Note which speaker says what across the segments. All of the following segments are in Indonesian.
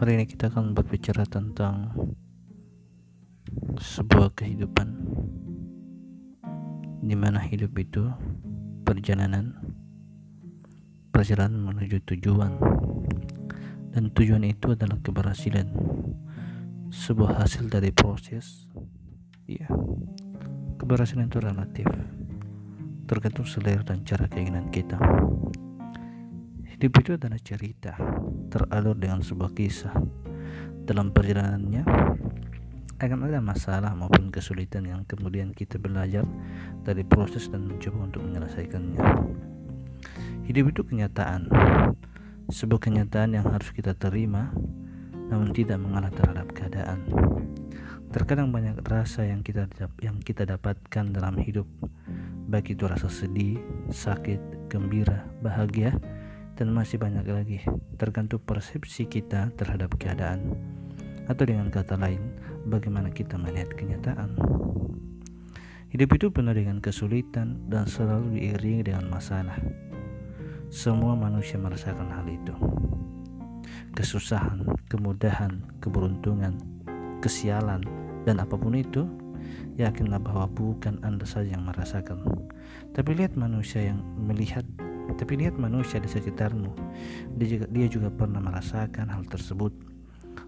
Speaker 1: Hari ini kita akan berbicara tentang sebuah kehidupan di mana hidup itu perjalanan perjalanan menuju tujuan. Dan tujuan itu adalah keberhasilan sebuah hasil dari proses ya keberhasilan itu relatif tergantung selera dan cara keinginan kita hidup itu adalah cerita teralur dengan sebuah kisah. Dalam perjalanannya akan ada masalah maupun kesulitan yang kemudian kita belajar dari proses dan mencoba untuk menyelesaikannya. Hidup itu kenyataan. Sebuah kenyataan yang harus kita terima namun tidak mengalah terhadap keadaan. Terkadang banyak rasa yang kita yang kita dapatkan dalam hidup. Baik itu rasa sedih, sakit, gembira, bahagia, dan masih banyak lagi tergantung persepsi kita terhadap keadaan atau dengan kata lain bagaimana kita melihat kenyataan. Hidup itu penuh dengan kesulitan dan selalu diiringi dengan masalah. Semua manusia merasakan hal itu. Kesusahan, kemudahan, keberuntungan, kesialan, dan apa pun itu yakinlah bahwa bukan Anda saja yang merasakan. Tapi lihat manusia yang melihat tapi lihat manusia di sekitarmu. Dia juga, dia juga pernah merasakan hal tersebut.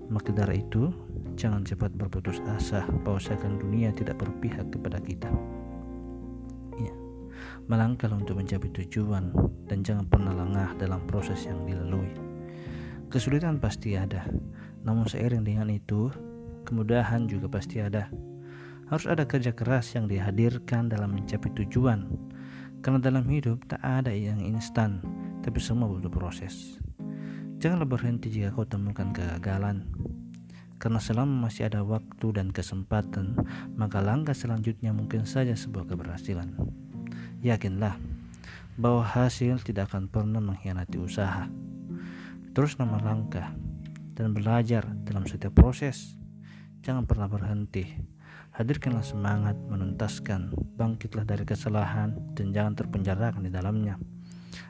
Speaker 1: Maka dari itu, jangan cepat berputus asa bahwasakan dunia tidak berpihak kepada kita. Ya, melangkah untuk mencapai tujuan dan jangan pernah lengah dalam proses yang dilalui. Kesulitan pasti ada, namun seiring dengan itu, kemudahan juga pasti ada. Harus ada kerja keras yang dihadirkan dalam mencapai tujuan. Karena dalam hidup tak ada yang instan, tapi semua butuh proses. Janganlah berhenti jika kau temukan kegagalan. Karena selama masih ada waktu dan kesempatan, maka langkah selanjutnya mungkin saja sebuah keberhasilan. Yakinlah bahwa hasil tidak akan pernah mengkhianati usaha. Terus nama langkah dan belajar dalam setiap proses. Jangan pernah berhenti Hadirkanlah semangat menuntaskan, bangkitlah dari kesalahan dan jangan terpenjarakan di dalamnya.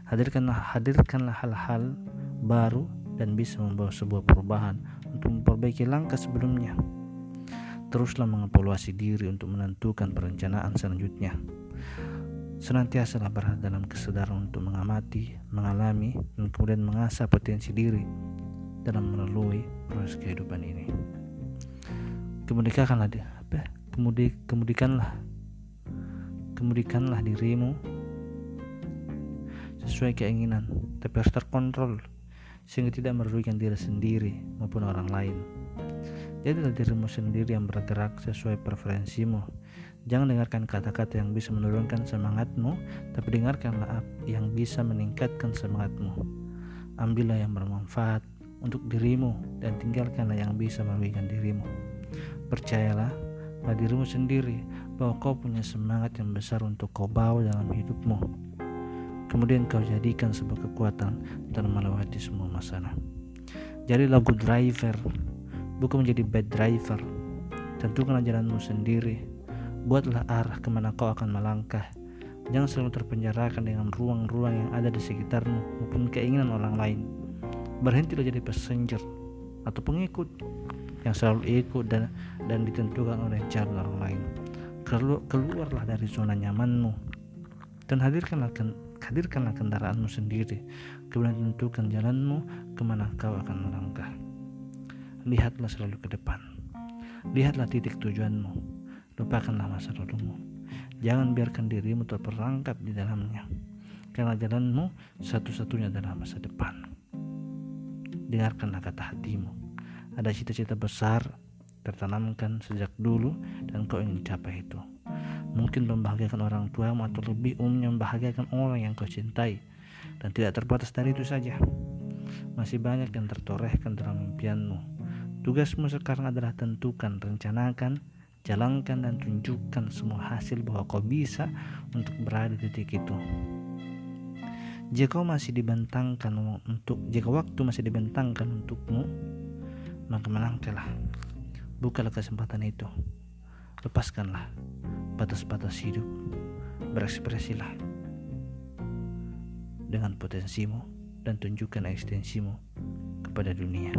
Speaker 1: Hadirkanlah hadirkanlah hal-hal baru dan bisa membawa sebuah perubahan untuk memperbaiki langkah sebelumnya. Teruslah mengevaluasi diri untuk menentukan perencanaan selanjutnya. Senantiasalah berada dalam kesadaran untuk mengamati, mengalami, dan kemudian mengasah potensi diri dalam melalui proses kehidupan ini. Kemudikanlah dia. Apa? Kemudi kemudikanlah kemudikanlah dirimu. Sesuai keinginan tapi harus terkontrol. Sehingga tidak merugikan diri sendiri maupun orang lain. Jadilah dirimu sendiri yang bergerak sesuai preferensimu. Jangan dengarkan kata-kata yang bisa menurunkan semangatmu tapi dengarkanlah yang bisa meningkatkan semangatmu. Ambillah yang bermanfaat untuk dirimu dan tinggalkanlah yang bisa merugikan dirimu percayalah pada dirimu sendiri bahwa kau punya semangat yang besar untuk kau bawa dalam hidupmu. Kemudian kau jadikan sebuah kekuatan dalam melewati semua masalah. Jadilah good driver, bukan menjadi bad driver. Tentukanlah jalanmu sendiri. Buatlah arah ke mana kau akan melangkah. Jangan selalu terpenjarakan dengan ruang-ruang yang ada di sekitarmu maupun keinginan orang lain. Berhentilah jadi passenger atau pengikut yang selalu ikut dan dan ditentukan oleh jalan orang lain. Keluarlah dari zona nyamanmu dan hadirkanlah hadirkanlah kendaraanmu sendiri. Kemudian tentukan jalanmu ke mana kau akan melangkah. Lihatlah selalu ke depan. Lihatlah titik tujuanmu. Lupakanlah masa lalumu. Jangan biarkan dirimu terperangkap di dalamnya. Karena jalanmu satu-satunya adalah masa depan. Dengarkanlah kata hatimu ada cita-cita besar tertanamkan sejak dulu dan kau ingin capai itu. Mungkin membahagiakan orang tuamu atau lebih umumnya membahagiakan orang yang kau cintai dan tidak terbatas dari itu saja. Masih banyak yang tertorehkan dalam impianmu. Tugasmu sekarang adalah tentukan, rencanakan, jalankan dan tunjukkan semua hasil bahwa kau bisa untuk berada di titik itu. Jika masih dibentangkan untuk jika waktu masih dibentangkan untukmu, maka melangkahlah bukalah kesempatan itu. Lepaskanlah batas-batas hidup. Berekspresilah dengan potensimu dan tunjukkan ekstensimu kepada dunia.